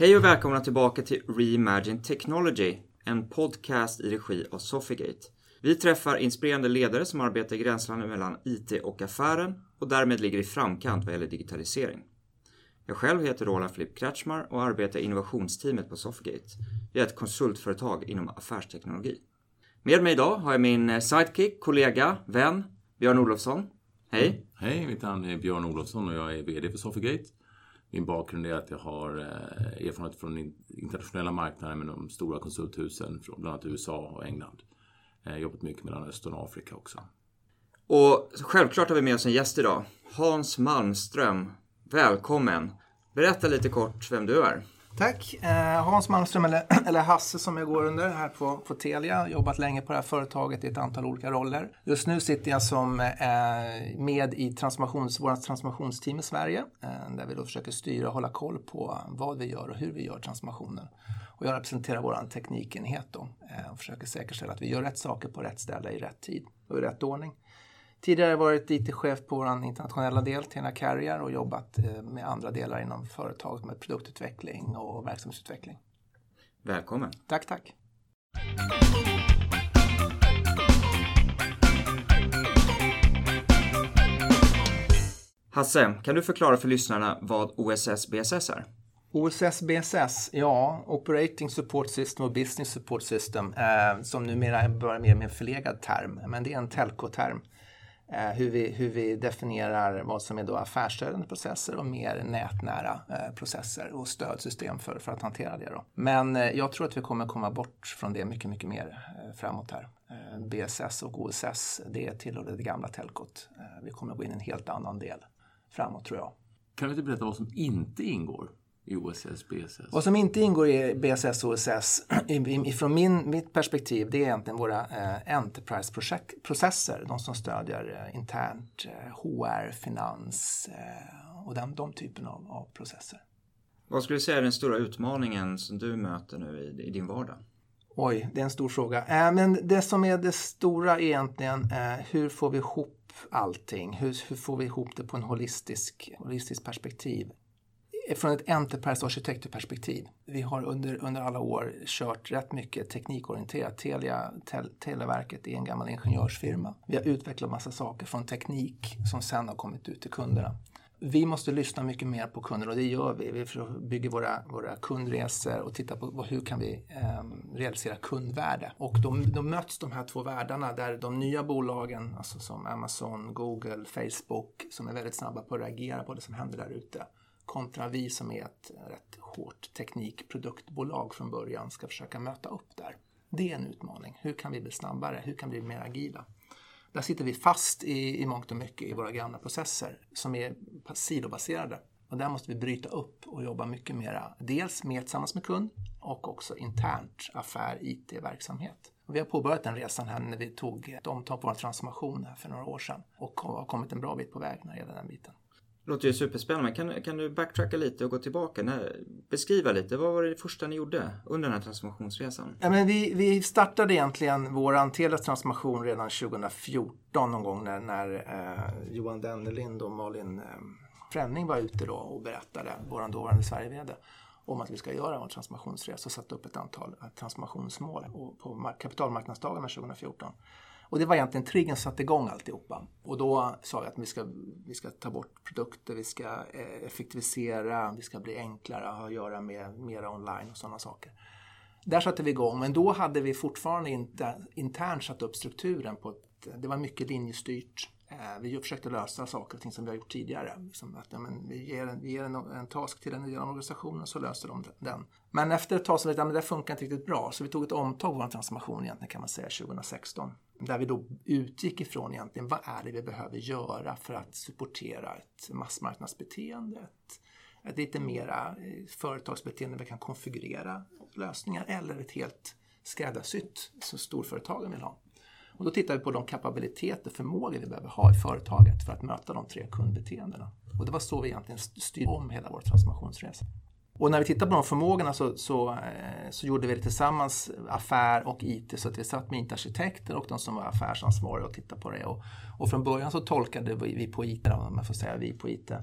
Hej och välkomna tillbaka till Reimagine Technology, en podcast i regi av Sofigate. Vi träffar inspirerande ledare som arbetar i gränslandet mellan IT och affären och därmed ligger i framkant vad gäller digitalisering. Jag själv heter Roland Flipp Kretschmar och arbetar i innovationsteamet på Sofigate. Vi är ett konsultföretag inom affärsteknologi. Med mig idag har jag min eh, sidekick, kollega, vän Björn Olofsson. Hej! Hej, mitt namn är Björn Olofsson och jag är VD för Sofigate. Min bakgrund är att jag har eh, erfarenhet från internationella marknader med de stora konsulthusen från bland annat USA och England. Jag har jobbat mycket mellan Östern och Afrika också. Och självklart har vi med oss en gäst idag. Hans Malmström. Välkommen! Berätta lite kort vem du är. Tack! Eh, Hans Malmström, eller, eller Hasse som jag går under här på, på Telia. Jag har jobbat länge på det här företaget i ett antal olika roller. Just nu sitter jag som eh, med i transformations, vårt transformationsteam i Sverige. Eh, där vi då försöker styra och hålla koll på vad vi gör och hur vi gör transformationen. Och jag representerar vår teknikenhet då, eh, och försöker säkerställa att vi gör rätt saker på rätt ställe i rätt tid och i rätt ordning. Tidigare varit IT-chef på vår internationella del, Tena Carrier, och jobbat eh, med andra delar inom företaget med produktutveckling och verksamhetsutveckling. Välkommen! Tack, tack! Hasse, kan du förklara för lyssnarna vad OSS BSS är? OSS BSS, ja, Operating Support System och Business Support System, eh, som numera börjar mer med en förlegad term, men det är en telco-term. Eh, hur, vi, hur vi definierar vad som är då affärsstödjande processer och mer nätnära eh, processer och stödsystem för, för att hantera det. Då. Men eh, jag tror att vi kommer komma bort från det mycket, mycket mer eh, framåt här. Eh, BSS och OSS, det tillhör det gamla telkot. Eh, vi kommer gå in i en helt annan del framåt tror jag. Kan du inte berätta vad som inte ingår i OSS, BSS? Vad som inte ingår i BSS och OSS, från min, mitt perspektiv, det är egentligen våra eh, Enterprise-processer. De som stödjer eh, internt eh, HR, finans eh, och den, de typen av, av, processer. Vad skulle du säga är den stora utmaningen som du möter nu i, i din vardag? Oj, det är en stor fråga. Eh, men det som är det stora är egentligen eh, hur får vi ihop allting? Hur, hur får vi ihop det på en holistisk, holistisk perspektiv? Från ett enterprise arkitekturperspektiv. Vi har under, under alla år kört rätt mycket teknikorienterat. Telia, tel, Televerket är en gammal ingenjörsfirma. Vi har utvecklat massa saker från teknik som sen har kommit ut till kunderna. Vi måste lyssna mycket mer på kunder och det gör vi. Vi bygger våra, våra kundresor och tittar på hur kan vi eh, realisera kundvärde. Och då, då möts de här två världarna där de nya bolagen, alltså som Amazon, Google, Facebook, som är väldigt snabba på att reagera på det som händer där ute kontra vi som är ett rätt hårt teknikproduktbolag från början ska försöka möta upp där. Det är en utmaning. Hur kan vi bli snabbare? Hur kan vi bli mer agila? Där sitter vi fast i, i mångt och mycket i våra gamla processer som är sidobaserade. Och där måste vi bryta upp och jobba mycket mera, dels med tillsammans med kund och också internt affär, IT, verksamhet. Vi har påbörjat den resan här när vi tog ett omtag på vår transformation för några år sedan och har kommit en bra bit på väg när det gäller den biten låter ju superspännande. Kan, kan du backtracka lite och gå tillbaka? När, beskriva lite. Vad var det första ni gjorde under den här transformationsresan? Ja, men vi, vi startade egentligen vår Telias transformation redan 2014 någon gång när, när eh, Johan Dennelind och Malin eh, Fränning var ute då och berättade, vår dåvarande Sverige-VD, om att vi ska göra en transformationsresa och satte upp ett antal eh, transformationsmål på kapitalmarknadsdagarna 2014. Och det var egentligen triggern som satte igång alltihopa. Och då sa vi att vi ska, vi ska ta bort produkter, vi ska eh, effektivisera, vi ska bli enklare att ha att göra med mera online och sådana saker. Där satte vi igång, men då hade vi fortfarande inte internt satt upp strukturen på ett, det var mycket linjestyrt. Eh, vi försökte lösa saker och ting som vi har gjort tidigare. Liksom att, ja, men vi ger, en, vi ger en, en task till en del av organisationen så löser de den. Men efter ett tag så vi att ja, det funkar inte riktigt bra så vi tog ett omtag på vår transformation egentligen kan man säga 2016. Där vi då utgick ifrån egentligen vad är det vi behöver göra för att supportera ett massmarknadsbeteende, ett, ett lite mera eh, företagsbeteende där vi kan konfigurera lösningar eller ett helt skräddarsytt som storföretagen vill ha. Och då tittar vi på de kapabiliteter, förmågor vi behöver ha i företaget för att möta de tre kundbeteendena. Och det var så vi egentligen styrde om hela vår transformationsresa. Och när vi tittar på de förmågorna så, så, eh, så, gjorde vi det tillsammans, affär och IT, så att vi satt med IT-arkitekter och de som var affärsansvariga och tittade på det. Och, och från början så tolkade vi, vi på IT, om man får säga vi på IT, um,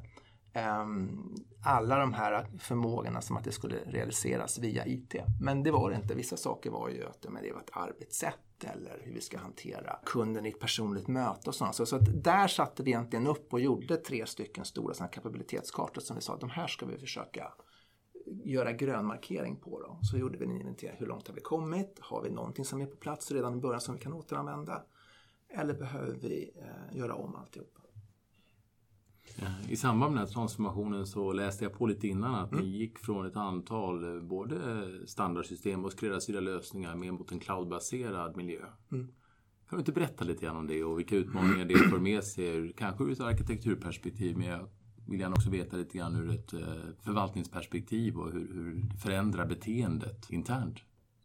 ehm, alla de här förmågorna som att det skulle realiseras via IT. Men det var det inte. Vissa saker var ju att men det var ett arbetssätt eller hur vi ska hantera kunden i ett personligt möte och sådana så, så att där satte vi egentligen upp och gjorde tre stycken stora såna kapabilitetskartor som vi sa att de här ska vi försöka göra grönmarkering på. Då. Så gjorde vi en inventering. Hur långt har vi kommit? Har vi någonting som är på plats redan i början som vi kan återanvända? Eller behöver vi eh, göra om alltihopa? I samband med den här transformationen så läste jag på lite innan att mm. ni gick från ett antal eh, både standardsystem och skräddarsydda lösningar mer mot en cloudbaserad miljö. Mm. Kan du inte berätta lite grann om det och vilka utmaningar det för med sig, kanske ur ett arkitekturperspektiv, men jag vill gärna också veta lite grann ur ett eh, förvaltningsperspektiv och hur, hur det förändrar beteendet internt.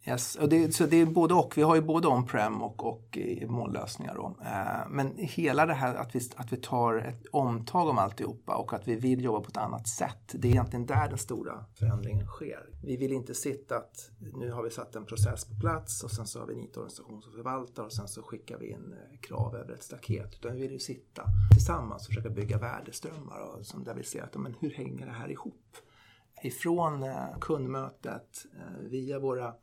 Yes, och det, så det är både och. Vi har ju både on-prem och, och molnlösningar. Då. Eh, men hela det här att vi, att vi tar ett omtag om alltihopa och att vi vill jobba på ett annat sätt. Det är egentligen där den stora förändringen sker. Vi vill inte sitta att nu har vi satt en process på plats och sen så har vi en IT-organisation som förvaltar och sen så skickar vi in eh, krav över ett staket. Utan vi vill ju sitta tillsammans och försöka bygga värdeströmmar och, som där vi ser att men hur hänger det här ihop? Ifrån eh, kundmötet via våra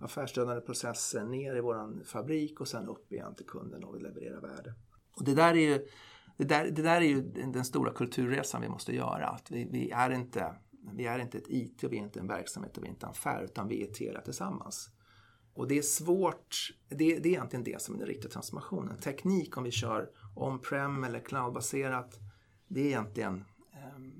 affärsdödande processer ner i våran fabrik och sen upp igen till kunden och vi levererar värde. Och det där är ju, det där, det där är ju den stora kulturresan vi måste göra. Att vi, vi, är inte, vi är inte ett IT och vi är inte en verksamhet och vi är inte en affär utan vi är Telia tillsammans. Och det är svårt, det, det är egentligen det som är den riktiga transformationen. Teknik om vi kör on-prem eller cloudbaserat, det är egentligen, ehm,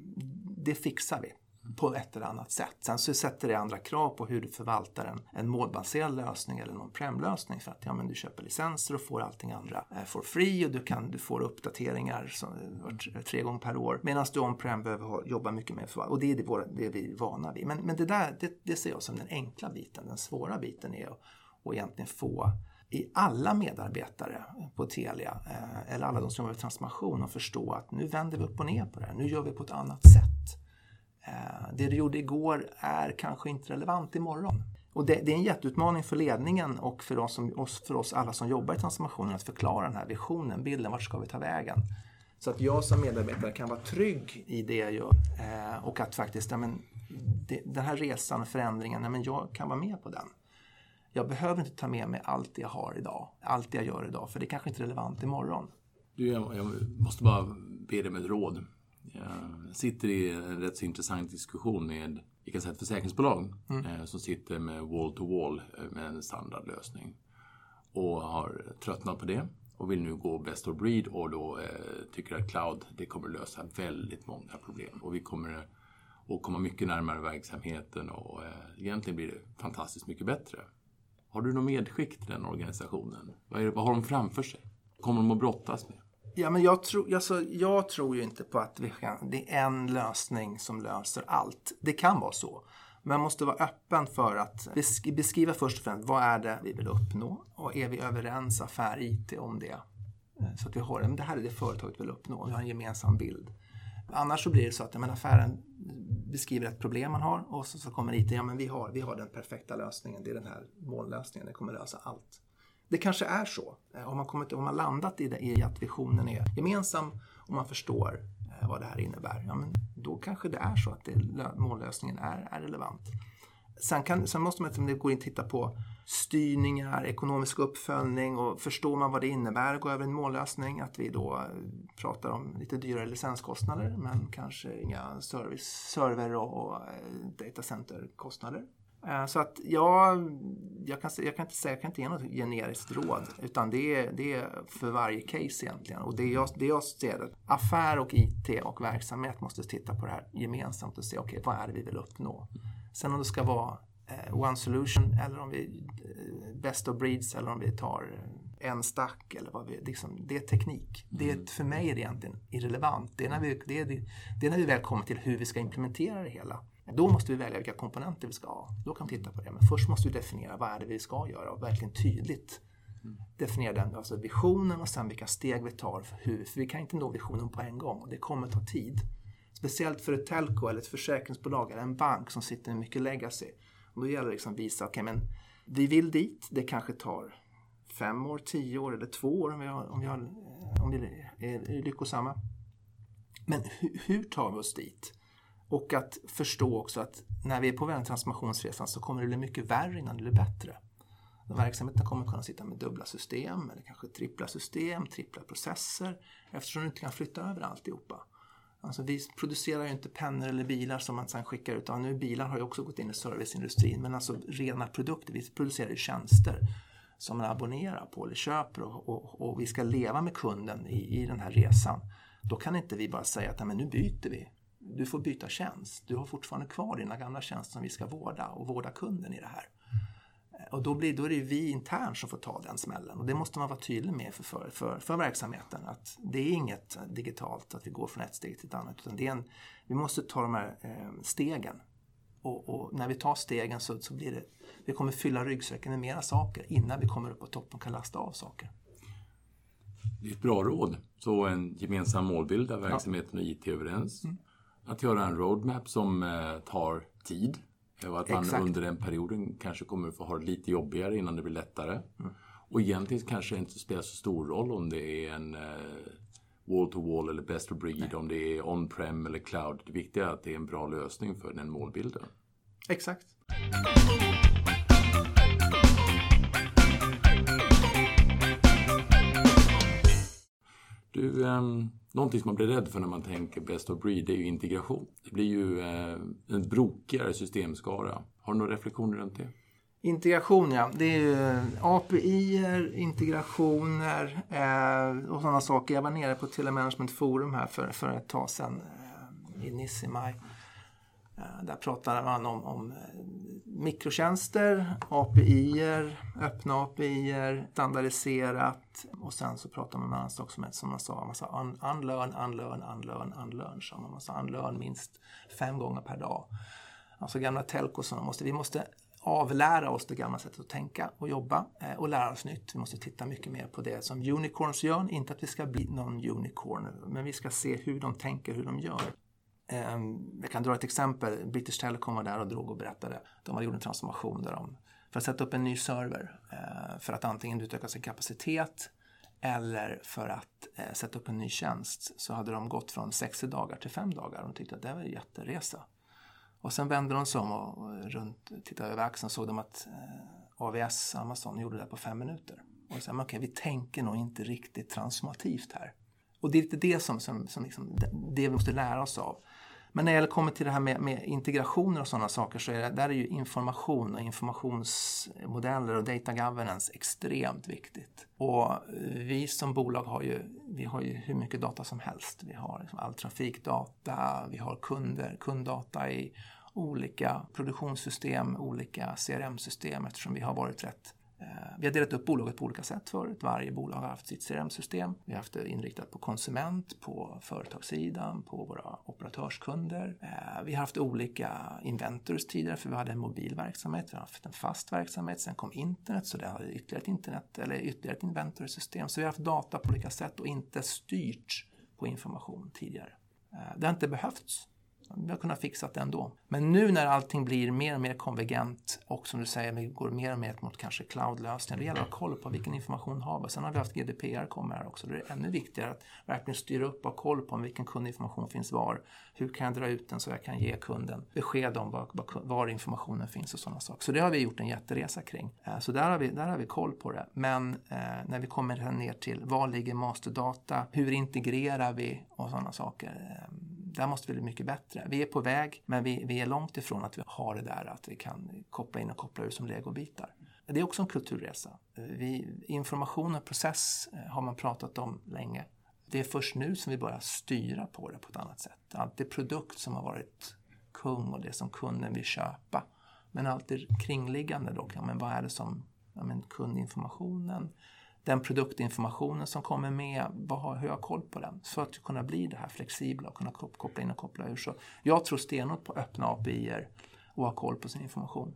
det fixar vi på ett eller annat sätt. Sen så sätter det andra krav på hur du förvaltar en, en målbaserad lösning eller någon prem-lösning för att ja, men du köper licenser och får allting andra eh, for free och du, kan, du får uppdateringar som, eh, tre gånger per år medan du on-prem behöver jobba mycket med förvaltning och det är det, våra, det vi är vana vid. Men, men det där det, det ser jag som den enkla biten. Den svåra biten är att, att egentligen få i alla medarbetare på Telia eh, eller alla de som jobbar med transformation och förstå att nu vänder vi upp och ner på det här. Nu gör vi på ett annat sätt. Eh, det du gjorde igår är kanske inte relevant imorgon. Och det, det är en jätteutmaning för ledningen och för oss, som, för oss alla som jobbar i transformationen att förklara den här visionen, bilden, vart ska vi ta vägen? Så att jag som medarbetare kan vara trygg i det jag gör eh, och att faktiskt, ja, men, det, den här resan och förändringen, ja, men jag kan vara med på den. Jag behöver inte ta med mig allt jag har idag, allt jag gör idag, för det är kanske inte är relevant imorgon. Du, jag, jag måste bara be dig med ett råd. Jag sitter i en rätt så intressant diskussion med vi kan säga ett försäkringsbolag mm. Eh, som sitter med wall-to-wall -wall med en standardlösning och har tröttnat på det och vill nu gå best of breed och då eh, tycker att cloud det kommer lösa väldigt många problem och vi kommer att komma mycket närmare verksamheten och eh, egentligen blir det fantastiskt mycket bättre. Har du något medskick till den organisationen? Vad, det, vad har de framför sig? kommer de att brottas med? Ja, men jag, tro, alltså, jag tror ju inte på att vi kan, det är en lösning som löser allt. Det kan vara så. Men man måste vara öppen för att beskriva först och främst vad är det vi vill uppnå och är vi överens affär IT om det? Eh, så att vi har, det här är det företaget vill uppnå, vi har en gemensam bild. Annars så blir det så att men affären beskriver ett problem man har och så, så kommer IT, ja men vi har, vi har den perfekta lösningen, det är den här mållösningen, den kommer lösa allt. Det kanske är så. Eh, om man, kommit, om man landat i, det, i att visionen är gemensam och man förstår eh, vad det här innebär, ja, men då kanske det är så att det, mållösningen är, är relevant. Sen, kan, sen måste man liksom gå in och titta på styrningar, ekonomisk uppföljning och förstår man vad det innebär att gå över en mållösning, att vi då eh, pratar om lite dyrare licenskostnader men kanske inga service, server och, och datacenterkostnader. Eh, så att ja, jag kan, jag kan inte säga, jag kan inte ge något generiskt råd. Utan det är, det är för varje case egentligen. Och det jag, det jag ser är affär och IT och verksamhet måste titta på det här gemensamt och se okej, okay, vad är det vi vill uppnå? Sen om det ska vara eh, one solution eller om vi eh, best of breeds eller om vi tar en stack eller vad vi, liksom, det är teknik. Det är, för mig är det egentligen irrelevant. Det är, när vi, det, är, det är när vi väl kommer till hur vi ska implementera det hela. Då måste vi välja vilka komponenter vi ska ha. Då kan vi titta på det. Men först måste vi definiera vad är det vi ska göra och verkligen tydligt definiera den, alltså visionen och sen vilka steg vi tar. För, hur, för vi kan inte nå visionen på en gång och det kommer ta tid. Speciellt för ett telco eller ett försäkringsbolag eller en bank som sitter med mycket legacy. Och då gäller det liksom att visa, okej okay, men vi vill dit, det kanske tar fem år, tio år eller två år om vi, har, om vi, har, eh, om vi är lyckosamma. Men hur, hur tar vi oss dit? Och att förstå också att när vi är på den transformationsresan så kommer det bli mycket värre innan det blir bättre. Verksamheten kommer kunna sitta med dubbla system eller kanske trippla system, trippla processer eftersom du inte kan flytta över alltihopa. Alltså vi producerar ju inte pennor eller bilar som man sen skickar ut. Ja, nu bilar har ju också gått in i serviceindustrin men alltså rena produkter. Vi producerar ju tjänster som man abonnerar på eller köper och, och, och vi ska leva med kunden i, i den här resan. Då kan inte vi bara säga att men nu byter vi. Du får byta tjänst. Du har fortfarande kvar dina gamla tjänster som vi ska vårda och vårda kunden i det här. Och då, blir, då är det vi internt som får ta den smällen och det måste man vara tydlig med för, för, för, för verksamheten. Att det är inget digitalt att vi går från ett steg till ett annat utan det är en, vi måste ta de här eh, stegen. Och, och, när vi tar stegen så, så blir det, vi kommer fylla ryggsäcken med mera saker innan vi kommer upp på toppen och kan lasta av saker. Det är ett bra råd. Så en gemensam målbild där verksamheten och IT är överens. Mm. Att göra en roadmap som eh, tar tid och att man Exakt. under den perioden kanske kommer få ha det lite jobbigare innan det blir lättare. Mm. Och egentligen kanske det inte spelar så stor roll om det är en wall-to-wall -wall eller best of breed, Nej. om det är on-prem eller cloud. Det viktiga är att det är en bra lösning för den målbilden. Exakt. Du, um, någonting som man blir rädd för när man tänker best of breed, det är ju integration. Det blir ju eh, en brokigare systemskara. Har du några reflektioner runt det? Integration, ja. Det är ju eh, API, integrationer eh, och sådana saker. Jag var nere på Telemanagement Forum här för, för ett tag sedan eh, i Nissimaj. i maj. Eh, där pratade man om, om eh, mikrotjänster, API-er, öppna API-er, standardiserat och sen så pratar man om en annan sak som, som man sa, man sa un, unlearn, unlearn, unlearn, unlearn. Så man sa unlearn minst fem gånger per dag. Alltså gamla telcos, måste, vi måste avlära oss det gamla sättet att tänka och jobba eh, och lära oss nytt. Vi måste titta mycket mer på det som unicorns gör. Inte att vi ska bli någon unicorn, men vi ska se hur de tänker, hur de gör. Ehm, jag kan dra ett exempel. British Telecom var där och drog och berättade. De hade gjort en transformation där de, för att sätta upp en ny server eh, för att antingen utöka sin kapacitet eller för att eh, sätta upp en ny tjänst så hade de gått från 60 dagar till 5 dagar. De tyckte att det var en jätteresa. Och sen vände de sig om och runt, tittade över axeln och såg de att eh, AVS, Amazon, gjorde det på fem minuter. Och sa, okej, okay, vi tänker nog inte riktigt transformativt här. Och det är lite det som, som, som liksom, det vi måste lära oss av. Men när det kommer till det här med, med integrationer och sådana saker så är det, där är ju information och informationsmodeller och data governance extremt viktigt. Och eh, vi som bolag har ju, vi har ju hur mycket data som helst. Vi har liksom all trafikdata, vi har kunder, kunddata i olika produktionssystem, olika CRM-system eftersom vi har varit rätt Eh, vi har delat upp bolaget på olika sätt förut. Varje bolag har haft sitt CRM-system. Vi har haft det inriktat på konsument, på företagssidan, på våra operatörskunder. Eh, vi har haft olika inventors tidigare för vi hade en mobil verksamhet, vi har haft en fast verksamhet. Sen kom internet så det hade ytterligare ett internet eller ytterligare ett inventorsystem. Så vi har haft data på olika sätt och inte styrt på information tidigare. Eh, det har inte behövts. Vi har kunnat fixa det ändå. Men nu när allting blir mer och mer konvergent och som du säger, vi går mer och mer mot kanske cloudlösningar. Det gäller att ha koll på vilken information har vi. Sen har vi haft GDPR kommer här också. Då är det ännu viktigare att verkligen styra upp och ha koll på vilken kundinformation finns var. Hur kan jag dra ut den så jag kan ge kunden besked om var, var informationen finns och sådana saker. Så det har vi gjort en jätteresa kring. Eh, så där har vi, där har vi koll på det. Men eh, när vi kommer ner till var ligger masterdata? Hur integrerar vi och sådana saker. Ehm, där måste vi bli mycket bättre. Vi är på väg, men vi, vi är långt ifrån att vi har det där att vi kan koppla in och koppla ur som legobitar. Det är också en kulturresa. Vi, information och process eh, har man pratat om länge. Det är först nu som vi börjar styra på det på ett annat sätt. Allt det produkt som har varit kung och det som kunden vill köpa. Men allt det kringliggande då, men vad är det som ja, men kundinformationen, den produktinformationen som kommer med, vad har, hur har koll på den? För att kunna bli det här flexibla och kunna koppla in och koppla ur. Så jag tror stenhårt på öppna API och ha koll på sin information.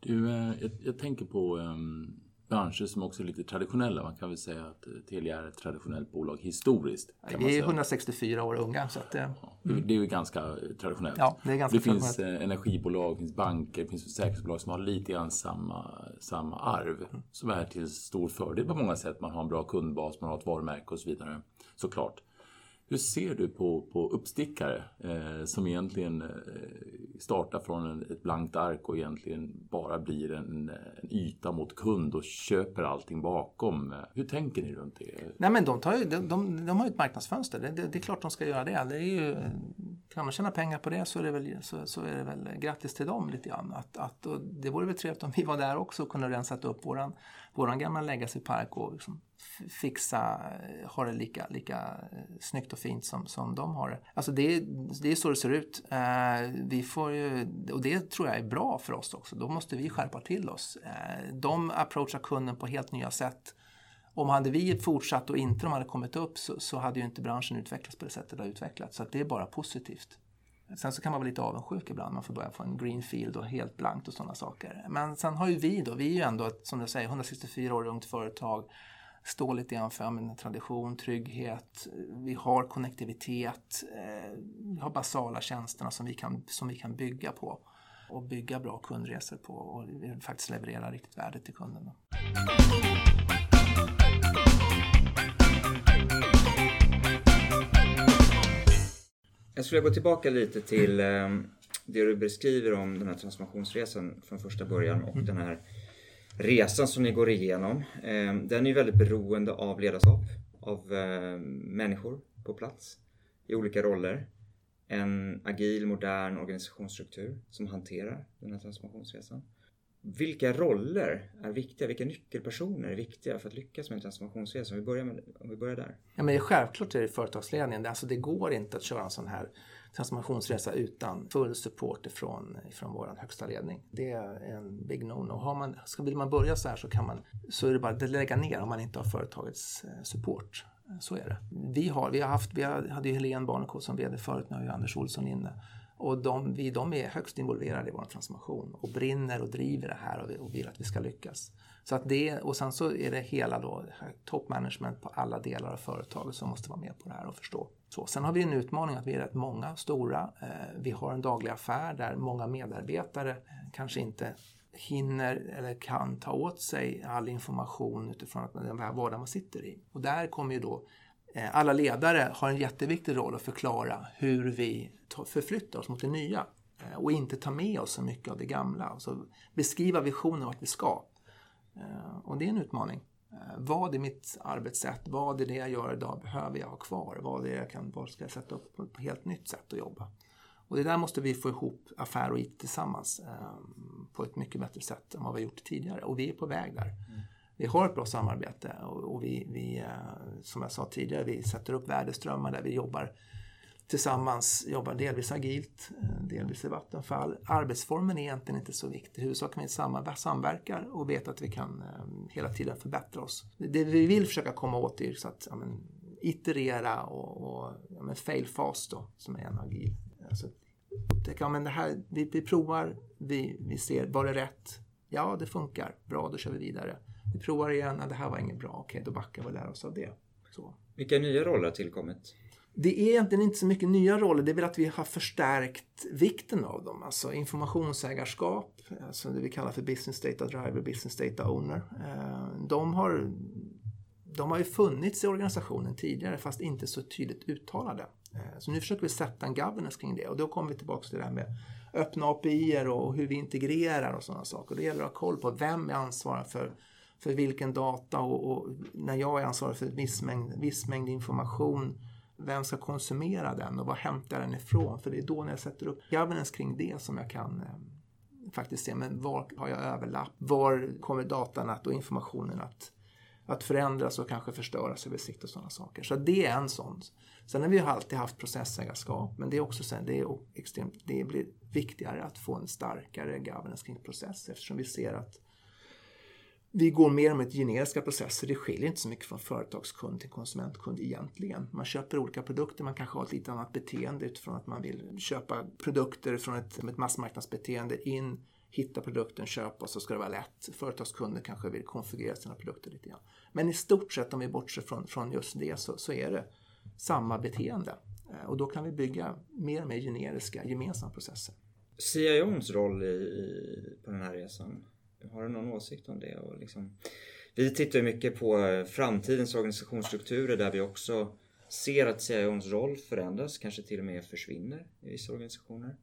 Du, eh, jag, jag tänker på um, branscher som också är lite traditionella. Man kan väl säga att Telia är ett traditionellt bolag historiskt. Kan vi är 164 år unga. Så att, mm. Det är ju ganska traditionellt. Ja, det ganska det finns eh, energibolag, det finns banker, det finns försäkringsbolag som har lite grann samma, samma arv. Mm. Som är till stor fördel på många sätt. Man har en bra kundbas, man har ett varumärke och så vidare. Såklart. Hur ser du på, på uppstickare eh, som egentligen eh, startar från en, ett blankt ark och egentligen bara blir en, en, yta mot kund och köper allting bakom? Hur tänker ni runt det? Nej, men de, tar ju, de, de, de har ju ett marknadsfönster. Det, det, det, är klart de ska göra det. det är ju, kan man tjäna pengar på det så är det väl, så, så är det väl grattis till dem lite grann. Att, att, det vore väl trevligt om vi var där också och kunde rensat upp våran, våran gamla legacypark och liksom fixa, eh, ha det lika, lika eh, snyggt och fint som, som de har det. Alltså det, det är så det ser ut. Eh, vi får ju, och det tror jag är bra för oss också. Då måste vi skärpa till oss. Eh, de approachar kunden på helt nya sätt. Om hade vi fortsatt och inte de hade kommit upp så, så hade ju inte branschen utvecklats på det sättet det har utvecklats. Så det är bara positivt. Sen så kan man vara lite avundsjuk ibland. Man får börja få en greenfield och helt blankt och sådana saker. Men sen har ju vi då, vi är ju ändå ett, som du säger, 164 år ungt företag står lite grann för en tradition, trygghet, vi har konnektivitet, eh, vi har basala tjänsterna som vi, kan, som vi kan bygga på och bygga bra kundresor på och faktiskt leverera riktigt värde till kunderna. Jag skulle gå tillbaka lite till eh, det du beskriver om den här transformationsresan från första början och mm. den här resan som ni går igenom. Eh, den är ju väldigt beroende av ledarskap, av eh, människor på plats i olika roller. En agil, modern organisationsstruktur som hanterar den här transformationsresan. Vilka roller är viktiga? Vilka nyckelpersoner är viktiga för att lyckas med en transformationsresa? Om vi börjar, med, om vi börjar där. Ja, men självklart är det företagsledningen. Alltså det går inte att köra en sån här transformationsresa utan full support ifrån, ifrån vår högsta ledning. Det är en big no-no. Ska, vill man börja så här så, kan man, så är det bara att lägga ner om man inte har företagets eh, support. Så är det. Vi, har, vi, har haft, vi hade ju Helene Barnekow som VD förut, nu har ju Anders Olsson inne. Och de, vi, de är högst involverade i vår transformation och brinner och driver det här och, och vill att vi ska lyckas. Så att det, och sen så är det hela då top management på alla delar av företaget som måste vara med på det här och förstå. Så, sen har vi en utmaning att vi är rätt många, stora. Eh, vi har en daglig affär där många medarbetare eh, kanske inte hinner eller kan ta åt sig all information utifrån den här man sitter i. Och där kommer ju då Eh, alla ledare har en jätteviktig roll att förklara hur vi förflyttar oss mot det nya eh, och inte ta med oss så mycket av det gamla. Alltså beskriva visionen vart vi ska. Eh, och det är en utmaning. Vad är mitt arbetssätt? Vad är det jag gör idag behöver jag ha kvar? Vad är det jag kan, vad ska jag sätta upp på ett helt nytt sätt att jobba? Och det där måste vi få ihop affär och IT tillsammans på ett mycket bättre sätt än vad vi har gjort tidigare. Och vi är på väg där. Mm. Vi har ett bra samarbete och, och vi, vi eh, som jag sa tidigare, vi sätter upp värdeströmmar där vi jobbar tillsammans jobbar delvis agilt, eh, delvis i Vattenfall. Arbetsformen är egentligen inte så viktig. Huvudsaken är att vi samverkar och vet att vi kan eh, hela tiden förbättra oss. Det vi vill försöka komma åt är så att ja, men, iterera och, och ja, men fail fast då, som är en agil. Alltså, ja, men det här, vi, vi provar, vi, vi ser, var det rätt? Ja, det funkar. Bra, då kör vi vidare. Vi provar igen, det här var inget bra. Okej, då backar vi och lär oss av det. Så. Vilka nya roller har tillkommit? Det är egentligen inte så mycket nya roller, det är väl att vi har förstärkt vikten av dem. Alltså informationsägarskap, alltså det vi kallar för business data driver, business data owner. Eh, de har, de har ju funnits i organisationen tidigare fast inte så tydligt uttalade. Eh, så nu försöker vi sätta en governance kring det och då kommer vi tillbaka till det här med öppna API och hur vi integrerar och sådana saker. Det gäller att ha koll på vem är ansvarig för för vilken data och, och när jag är ansvarig för viss mängd, viss mängd information vem ska konsumera den och var hämtar den ifrån? För det är då när jag sätter upp governance kring det som jag kan eh, faktiskt se, men var har jag överlapp? Var kommer datan att, och informationen att, att förändras och kanske förstöras över sikt och sådana saker. Så det är en sån. Sen har vi alltid haft processägarskap, men det är också sen, det är extremt, det blir viktigare att få en starkare governance kring process eftersom vi ser att vi går mer med generiska processer. Det skiljer inte så mycket från företagskund till konsumentkund egentligen. Man köper olika produkter, man kanske har ett lite annat beteende utifrån att man vill köpa produkter från ett, ett massmarknadsbeteende in hitta produkten, köpa och så ska det vara lätt. Företagskunder kanske vill konfigurera sina produkter lite grann. Men i stort sett om vi bortser från, från just det så, så är det samma beteende. Eh, och då kan vi bygga mer och mer generiska gemensamma processer. CIOns roll i, i, på den här resan, har du någon åsikt om det? Och liksom, vi tittar mycket på eh, framtidens organisationsstrukturer där vi också ser att CIOns roll förändras, kanske till och med försvinner i vissa organisationer.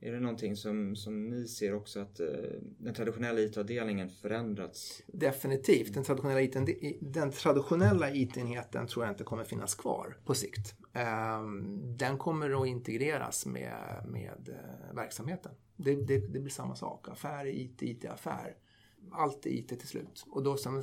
Är det någonting som, som ni ser också att eh, den traditionella IT-avdelningen förändrats? Definitivt. Den traditionella, IT, den traditionella IT-enheten tror jag inte kommer finnas kvar på sikt. Eh, den kommer att integreras med, med eh, verksamheten. Det, det, det, blir samma sak. Affär är IT, IT är affär. Allt är IT till slut. Och då, sen,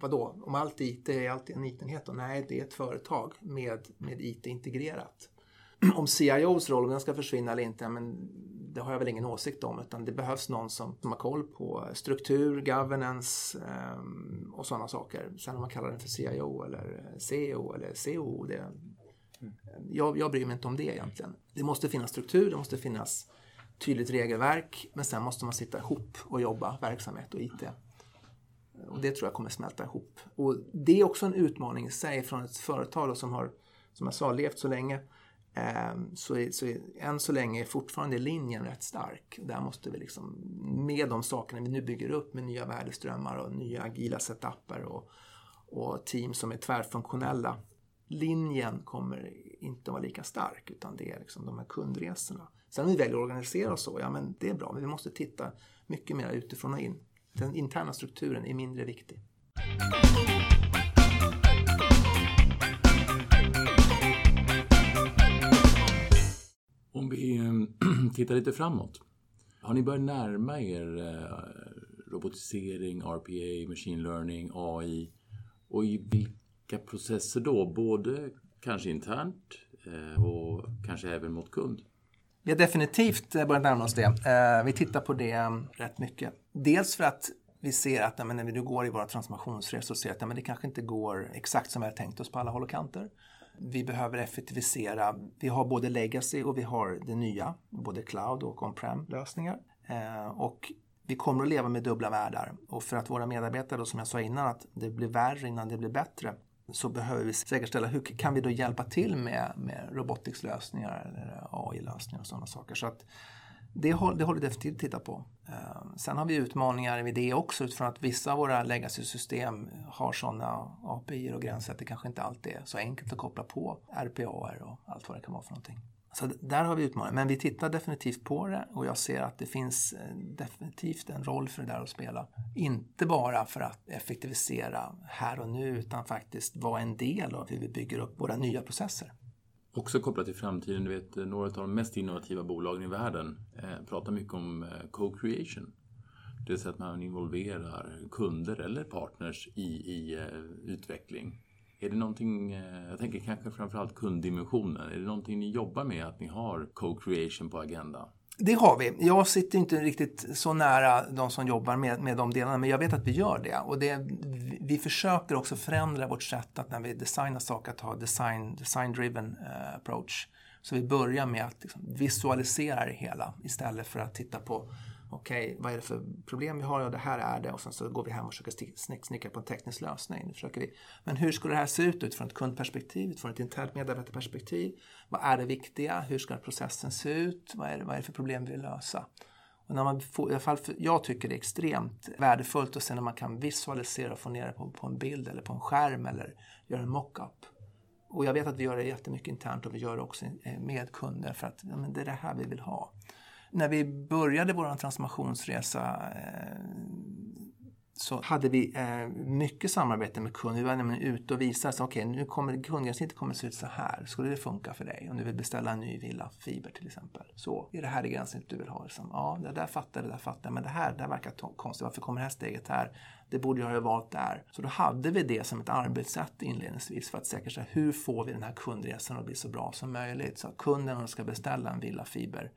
vadå? Om allt är IT, är allt en IT-enhet då? Nej, det är ett företag med, med IT integrerat om CIOs roll, om den ska försvinna eller inte, men det har jag väl ingen åsikt om. Utan det behövs någon som, som har koll på struktur, governance ehm, och sådana saker. Sen om man kallar den för CIO eller CEO eller CO, det, Mm. jag, jag bryr mig inte om det egentligen. Det måste finnas struktur, det måste finnas tydligt regelverk, men sen måste man sitta ihop och jobba verksamhet och IT. Och det tror jag kommer smälta ihop. Och det är också en utmaning i sig från ett företag som har, som jag sa, levt så länge ehm, så, är, så är, än så länge är fortfarande linjen rätt stark. Där måste vi liksom, med de sakerna vi nu bygger upp med nya värdeströmmar och nya agila setuper och, och team som är tvärfunktionella. Linjen kommer inte vara lika stark utan det är liksom de här kundresorna. Sen om vi väljer att organisera oss så, ja men det är bra. Men vi måste titta mycket mer utifrån och in. Den interna strukturen är mindre viktig. Om vi ehm, tittar lite framåt. Har ni börjat närma er eh, robotisering, RPA, machine learning, AI? Och i vilka processer då? Både kanske internt eh, och kanske även mot kund? Vi har definitivt börjat närma oss det. Eh, vi tittar på det mm, rätt mycket. Dels för att vi ser att när vi nu går i våra transformationsresor så ser att det kanske inte går exakt som vi har tänkt oss på alla håll och kanter vi behöver effektivisera. Vi har både legacy och vi har det nya, både cloud och on-prem lösningar. Eh, och vi kommer att leva med dubbla världar och för att våra medarbetare, då, som jag sa innan, att det blir värre innan det blir bättre så behöver vi säkerställa hur kan vi då hjälpa till med, med robotikslösningar eller AI-lösningar och sådana saker. Så att det, håller, det håller definitivt att titta på. Eh, sen har vi utmaningar med det också utifrån att vissa av våra legacy-system har sådana API och gränser att det kanske inte alltid är så enkelt att koppla på RPA och allt vad det kan vara för någonting. Så där har vi utmaningar. Men vi tittar definitivt på det och jag ser att det finns eh, definitivt en roll för det där att spela. Inte bara för att effektivisera här och nu utan faktiskt vara en del av hur vi bygger upp våra nya processer. Också kopplat till framtiden, du vet eh, några av de mest innovativa bolagen i världen eh, pratar mycket om eh, co-creation. Det vill säga att man involverar kunder eller partners i, i eh, utveckling. Är det någonting, eh, jag tänker kanske framförallt kunddimensionen, är det någonting ni jobbar med att ni har co-creation på agendan? Det har vi. Jag sitter inte riktigt så nära de som jobbar med, med de delarna, men jag vet att vi gör det. Och det, vi försöker också förändra vårt sätt att när vi designar saker att ha design, design-driven eh, approach. Så vi börjar med att liksom visualisera det hela istället för att titta på okej, okay, vad är det för problem vi har? Ja, det här är det. Och sen så går vi hem och försöker snickra på en teknisk lösning. Nu försöker vi. Men hur skulle det här se ut utifrån ett kundperspektiv, utifrån ett internt medarbetarperspektiv? Vad är det viktiga? Hur ska processen se ut? Vad är det, vad är det för problem vi vill lösa? Och när man får, i alla fall för, jag tycker det är extremt värdefullt att se när man kan visualisera och få ner det på, på en bild eller på en skärm eller göra en mockup. Och jag vet att vi gör det jättemycket internt och vi gör det också eh, med kunder för att ja, men det är det här vi vill ha när vi började vår transformationsresa eh, så hade vi eh, mycket samarbete med kunder. Vi var nämligen ute och visade att okay, nu kommer kundgränssnittet kommer se ut så här. Skulle det funka för dig om du vill beställa en ny villa, fiber till exempel? Så, är det här det gränssnittet du vill ha? Liksom, ja, det där fattar det där fattar jag. men det här, det här verkar konstigt. Varför kommer det här steget här? Det borde jag ha valt där. Så då hade vi det som ett arbetssätt inledningsvis för att säkerställa hur får vi den här kundresan att bli så bra som möjligt. Så att kunden ska beställa en villa, fiber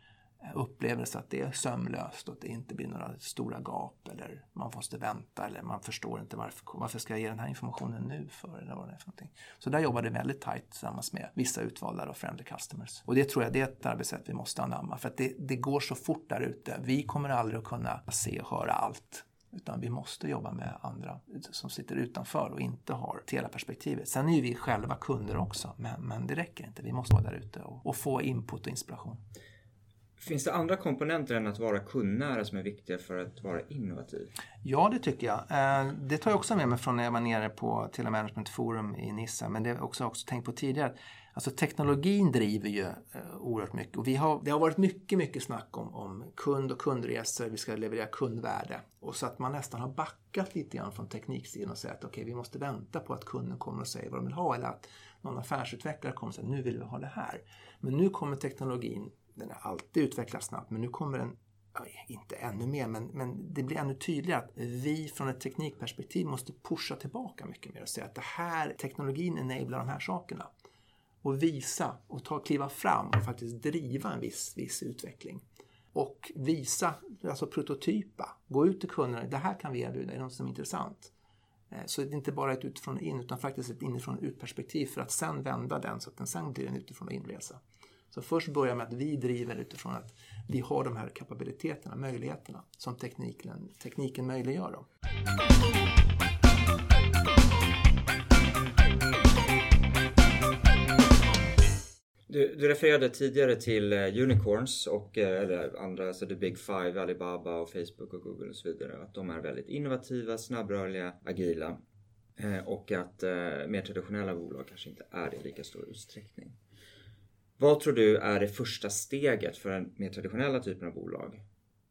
upplevelse att det är sömlöst och att det inte blir några stora gap eller man måste vänta eller man förstår inte varför, varför ska jag ge den här informationen nu för eller vad det är för någonting. Så där jobbar det väldigt tajt tillsammans med vissa utvalda och friendly customers. Och det tror jag det är ett arbetssätt vi måste anamma för att det, det går så fort där ute. Vi kommer aldrig att kunna se och höra allt utan vi måste jobba med andra som sitter utanför och inte har hela perspektivet. Sen är ju vi själva kunder också, men, men det räcker inte. Vi måste vara där ute och, och få input och inspiration. Finns det andra komponenter än att vara kundnära som är viktiga för att vara innovativ? Ja, det tycker jag. Eh, det tar jag också med mig från när jag var nere på Telemanagement Forum i Nissa, men det har jag också, också tänkt på tidigare. Alltså teknologin driver ju eh, oerhört mycket och vi har, det har varit mycket, mycket snack om, om kund och kundresor, vi ska leverera kundvärde. Och så att man nästan har backat lite grann från tekniksidan och säger att okej, okay, vi måste vänta på att kunden kommer och säger vad de vill ha eller att någon affärsutvecklare kommer och säger nu vill vi ha det här. Men nu kommer teknologin den har alltid utvecklats snabbt men nu kommer den inte ännu mer, men, men det blir ännu tydligare att vi från ett teknikperspektiv måste pusha tillbaka mycket mer och säga att det här, teknologin enablar de här sakerna. Och visa och ta, kliva fram och faktiskt driva en viss, viss utveckling. Och visa, alltså prototypa, gå ut till kunderna, det här kan vi erbjuda, är det något som är intressant? Eh, så det är inte bara ett utifrån och in utan faktiskt ett inifrån och ut-perspektiv för att sen vända den så att den sen blir en utifrån och inresa. Så först börjar med att vi driver utifrån att vi har de här kapabiliteterna, möjligheterna som tekniken, tekniken möjliggör. Då. Du, du, refererade tidigare till eh, unicorns och eh, eller andra, alltså the big five, Alibaba och Facebook och Google och så vidare. Att de är väldigt innovativa, snabbrörliga, agila. Eh, och att mer traditionella bolag kanske inte är det i lika stor utsträckning. Vad tror du är det första steget för den mer traditionella typen av bolag?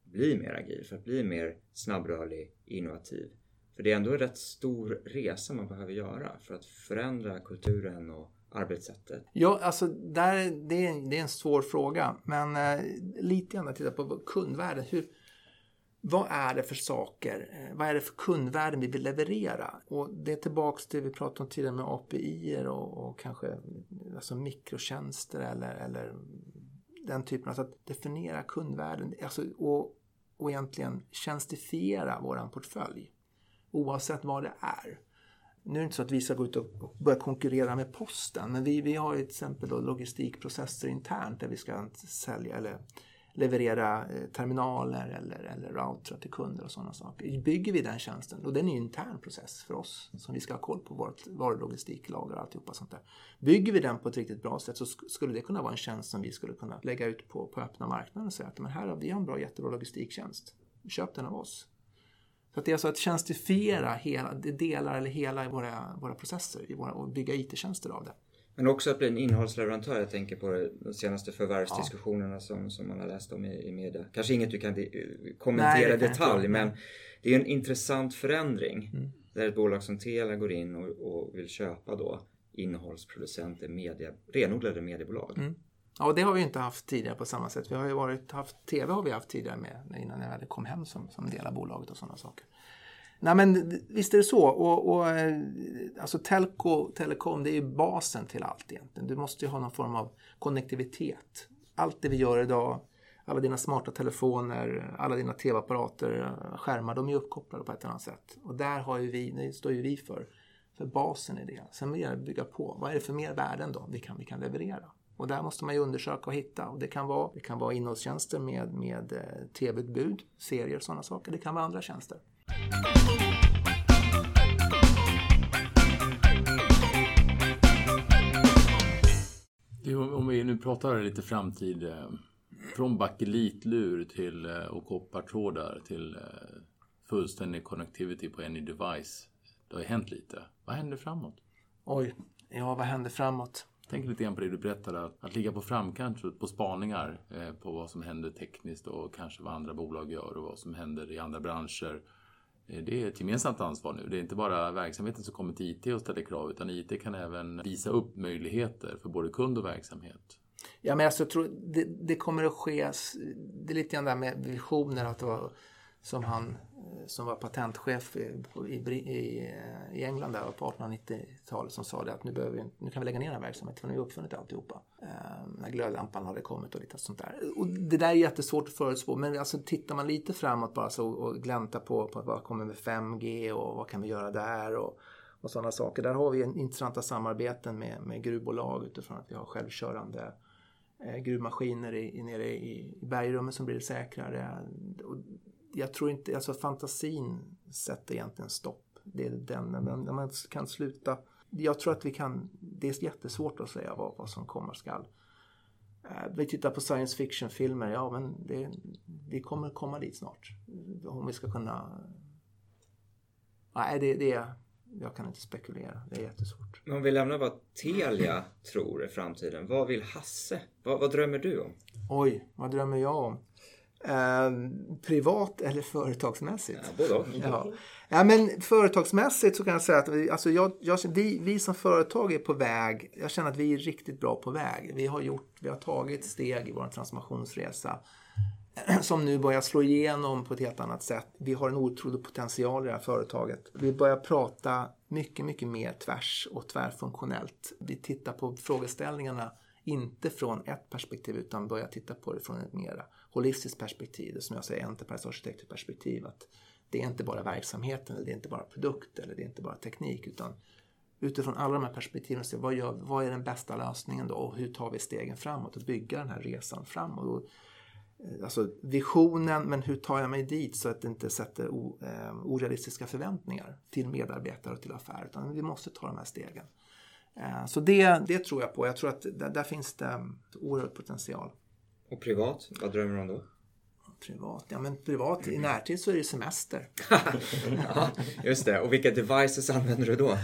Bli mer agil, för att bli mer snabbrörlig, innovativ. För det är ändå en rätt stor resa man behöver göra för att förändra kulturen och arbetssättet. Ja, alltså där, det, är, det är en svår fråga. Men eh, lite grann att titta på kundvärdet. Hur, vad är det för saker? Eh, vad är det för kundvärden vi vill leverera? Och det är tillbaks till det vi pratade om tidigare med API och, och kanske alltså mikrotjänster eller, eller den typen. Alltså att definiera kundvärden alltså, och, och egentligen tjänstifiera våran portfölj. Oavsett vad det är. Nu är det inte så att vi ska gå ut och börja konkurrera med posten, men vi, vi har ju till exempel då logistikprocesser internt där vi ska sälja eller leverera eh, terminaler eller, eller routrar till kunder och sådana saker. Bygger vi den tjänsten, och den är ju en intern process för oss som vi ska ha koll på vårt varulogistiklager och alltihopa sånt där. Bygger vi den på ett riktigt bra sätt så skulle det kunna vara en tjänst som vi skulle kunna lägga ut på, på öppna marknaden och säga att men här har vi en bra, jättebra logistiktjänst. Köp den av oss. Så att det är alltså att tjänstifiera hela, delar eller hela våra, våra processer i våra, och bygga IT-tjänster av det. Men också att bli en innehållsleverantör. Jag tänker på de senaste förvärvsdiskussionerna ja. som, som man har läst om i, i media. Kanske inget du kan kommentera i detalj men det är en intressant förändring. Mm. Där ett bolag som Telia går in och, och vill köpa då innehållsproducenter, media, renodlade mediebolag. Mm. Ja, och det har vi inte haft tidigare på samma sätt. Vi har ju varit, haft, TV har vi haft tidigare med innan jag kom hem som, som del av bolaget och sådana saker. Nej men visst är det så. Och, och, eh, alltså telco, telekom det är ju basen till allt egentligen. Du måste ju ha någon form av konnektivitet. Allt det vi gör idag, alla dina smarta telefoner, alla dina tv-apparater, skärmar, de är uppkopplade på ett eller annat sätt. Och där har ju vi, det står ju vi för, för basen i det. Sen vill jag bygga på. Vad är det för mer värden då vi kan, vi kan leverera? Och där måste man ju undersöka och hitta. Och det kan vara, det kan vara innehållstjänster med, med eh, tv-utbud, serier och sådana saker. Det kan vara andra tjänster. Om vi nu pratar lite framtid. Eh, från bakelitlur till eh, och koppartrådar till fullständig connectivity på any device. Det har ju hänt lite. Vad händer framåt? Oj, ja vad händer framåt? Tänk lite grann på det du berättade, att, att ligga på framkant på spaningar eh, på vad som händer tekniskt och kanske vad andra bolag gör och vad som händer i andra branscher. Eh, det är ett gemensamt ansvar nu. Det är inte bara verksamheten som kommer till IT och ställer krav utan IT kan även visa upp möjligheter för både kund och verksamhet. Ja, men alltså, jag tror det, det kommer att ske, det är lite grann där med visioner att det var, som han eh, som var patentchef i, i, eh, i England där på 1890-talet som sa det att nu, behöver vi, nu kan vi lägga ner den här verksamheten för nu har vi uppfunnit alltihopa. Ehm, när glödlampan hade kommit och lite sånt där. Och det där är jättesvårt att förutspå men alltså tittar man lite framåt bara så och gläntar på, på vad kommer med 5G och vad kan vi göra där och, och sådana saker. Där har vi intressanta samarbeten med, med gruvbolag utifrån att vi har självkörande eh, gruvmaskiner i, i, nere i, i bergrummen som blir säkrare. Och jag tror inte, alltså fantasin sätter egentligen stopp. Det är den, när man kan sluta. Jag tror att vi kan, det är jättesvårt att säga vad, vad som kommer skall. Eh, vi tittar på science fiction-filmer, ja men det, vi kommer komma dit snart. Om vi ska kunna... Nej, det, det, jag kan inte spekulera. Det är jättesvårt. Men om vi lämnar vad Telia tror är framtiden. Vad vill Hasse? Vad, vad drömmer du om? Oj, vad drömmer jag om? Eh, privat eller företagsmässigt? Ja, både. Ja. ja, men företagsmässigt så kan jag säga att vi, alltså jag, jag, vi, vi som företag är på väg. Jag känner att vi är riktigt bra på väg. Vi har, gjort, vi har tagit steg i vår transformationsresa som nu börjar slå igenom på ett helt annat sätt. Vi har en otrolig potential i det här företaget. Vi börjar prata mycket, mycket mer tvärs och tvärfunktionellt. Vi tittar på frågeställningarna inte från ett perspektiv utan börjar titta på det från ett mer holistiskt perspektiv. Som jag säger, enterprise arkitekturperspektiv. Att det är inte bara verksamheten, eller det är inte bara produkt eller det är inte bara teknik utan utifrån alla de här perspektiven se vad, gör, vad är den bästa lösningen då och hur tar vi stegen framåt och bygga den här resan framåt. Och, eh, alltså visionen, men hur tar jag mig dit så att det inte sätter o, eh, orealistiska förväntningar till medarbetare och till affär. Utan vi måste ta de här stegen. Eh, så det, det tror jag på. Jag tror att där, där finns det eh, oerhörd potential. Och privat, vad drömmer du om då? Privat? Ja men privat, i närtid så är det semester. ja, just det. Och vilka devices använder du då?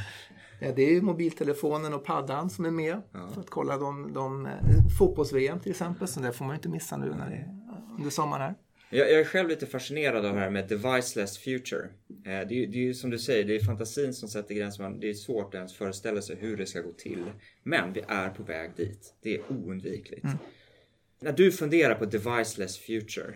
Ja, det är mobiltelefonen och paddan som är med ja. för att kolla de, de eh, fotbolls-VM till exempel. Så det får man ju inte missa nu när det är under sommaren här. Jag, jag är själv lite fascinerad av det här med deviceless future. Eh, det, är, det är ju som du säger, det är fantasin som sätter gränsen. Det är svårt att ens föreställa sig hur det ska gå till. Men vi är på väg dit. Det är oundvikligt. Mm. När du funderar på deviceless future,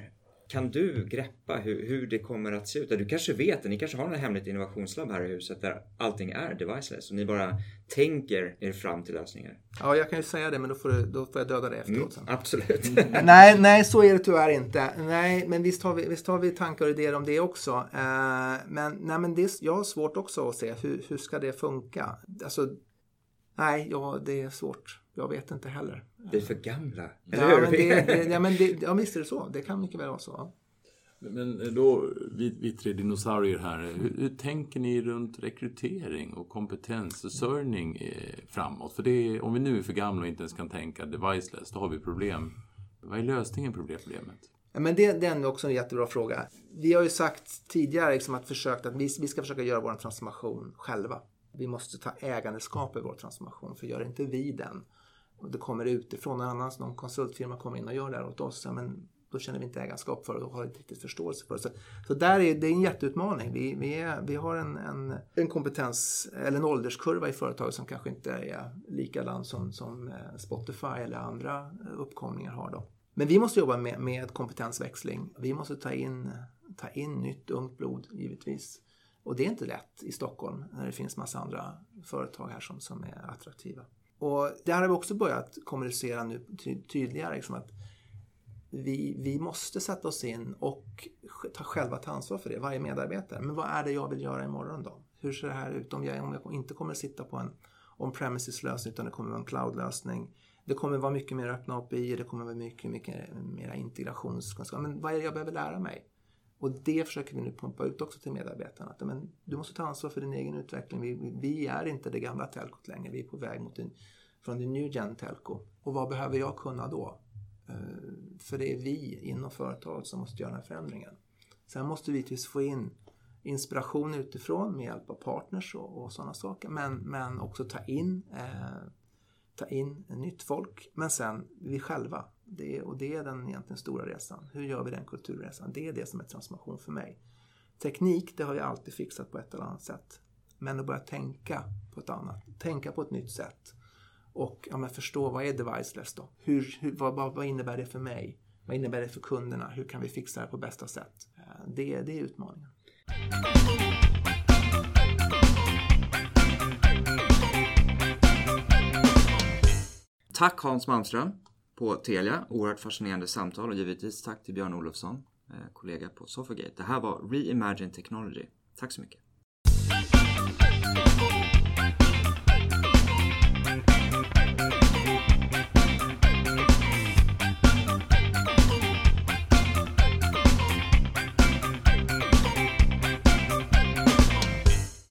kan du greppa hur, hur det kommer att se ut? Du kanske vet det, ni kanske har en hemligt innovationslabb här i huset där allting är deviceless och ni bara tänker er fram till lösningar. Ja, jag kan ju säga det men då får, du, då får jag döda det efteråt. Mm, absolut. nej, nej, så är det tyvärr inte. Nej, men visst har vi, visst har vi tankar och idéer om det också. Uh, men, nej, men det, jag har svårt också att se hur, hur ska det funka? Alltså, nej, ja, det är svårt. Jag vet inte heller. Vi är för gamla. Eller ja, hur? Men det, det, ja, men det, ja, visst är det så. Det kan mycket väl vara så. Men då, vi, vi tre dinosaurier här. Hur, hur, tänker ni runt rekrytering och kompetensförsörjning eh, framåt? För det om vi nu är för gamla och inte ens kan tänka deviceless, då har vi problem. Vad är lösningen på det problemet? Ja, men det, det är också en jättebra fråga. Vi har ju sagt tidigare liksom att, försökt att vi, vi ska försöka göra vår transformation själva. Vi måste ta ägandeskap i vår transformation, för gör inte vi den och det kommer utifrån någon annan, någon konsultfirma kommer in och gör det här åt oss, ja, men då känner vi inte ägarskap för det och har inte riktigt förståelse för det. Så, så där är det är en jätteutmaning. Vi, vi, är, vi har en, en, en, kompetens eller en ålderskurva i företaget som kanske inte är likadan som, som eh, Spotify eller andra uppkomlingar har. Då. Men vi måste jobba med, med kompetensväxling. Vi måste ta in, ta in nytt ungt blod givetvis. Och det är inte lätt i Stockholm när det finns massa andra företag här som, som är attraktiva. Och det har vi också börjat kommunicera nu tydligare. Liksom att vi, vi måste sätta oss in och ta, själva ta ansvar för det, varje medarbetare. Men vad är det jag vill göra imorgon då? Hur ser det här ut om jag, om jag inte kommer att sitta på en on-premises-lösning utan det kommer att vara en cloud-lösning. Det kommer att vara mycket mer öppna API, det kommer att vara mycket, mycket mer integrationskunskap. Men vad är det jag behöver lära mig? Och det försöker vi nu pumpa ut också till medarbetarna. Att, men, du måste ta ansvar för din egen utveckling. Vi, vi är inte det gamla telkot längre. Vi är på väg mot en, från det new gen telco. Och vad behöver jag kunna då? Eh, för det är vi inom företaget som måste göra den här förändringen. Sen måste vi givetvis få in inspiration utifrån med hjälp av partners och, och sådana saker. Men, men också ta in, eh, ta in nytt folk. Men sen vi själva. Det, och det är den egentligen stora resan. Hur gör vi den kulturresan? Det är det som är transformation för mig. Teknik, det har jag alltid fixat på ett eller annat sätt. Men att börja tänka på ett annat, tänka på ett nytt sätt. Och ja, men förstå, vad är deviceless då? Hur, hur, vad, vad, innebär det för mig? Vad innebär det för kunderna? Hur kan vi fixa det på bästa sätt? Det, det är utmaningen. Tack Hans Malmström på Telia. Oerhört fascinerande samtal och givetvis tack till Björn Olofsson, eh, kollega på Sofagate. Det här var Reimagine Technology. Tack så mycket.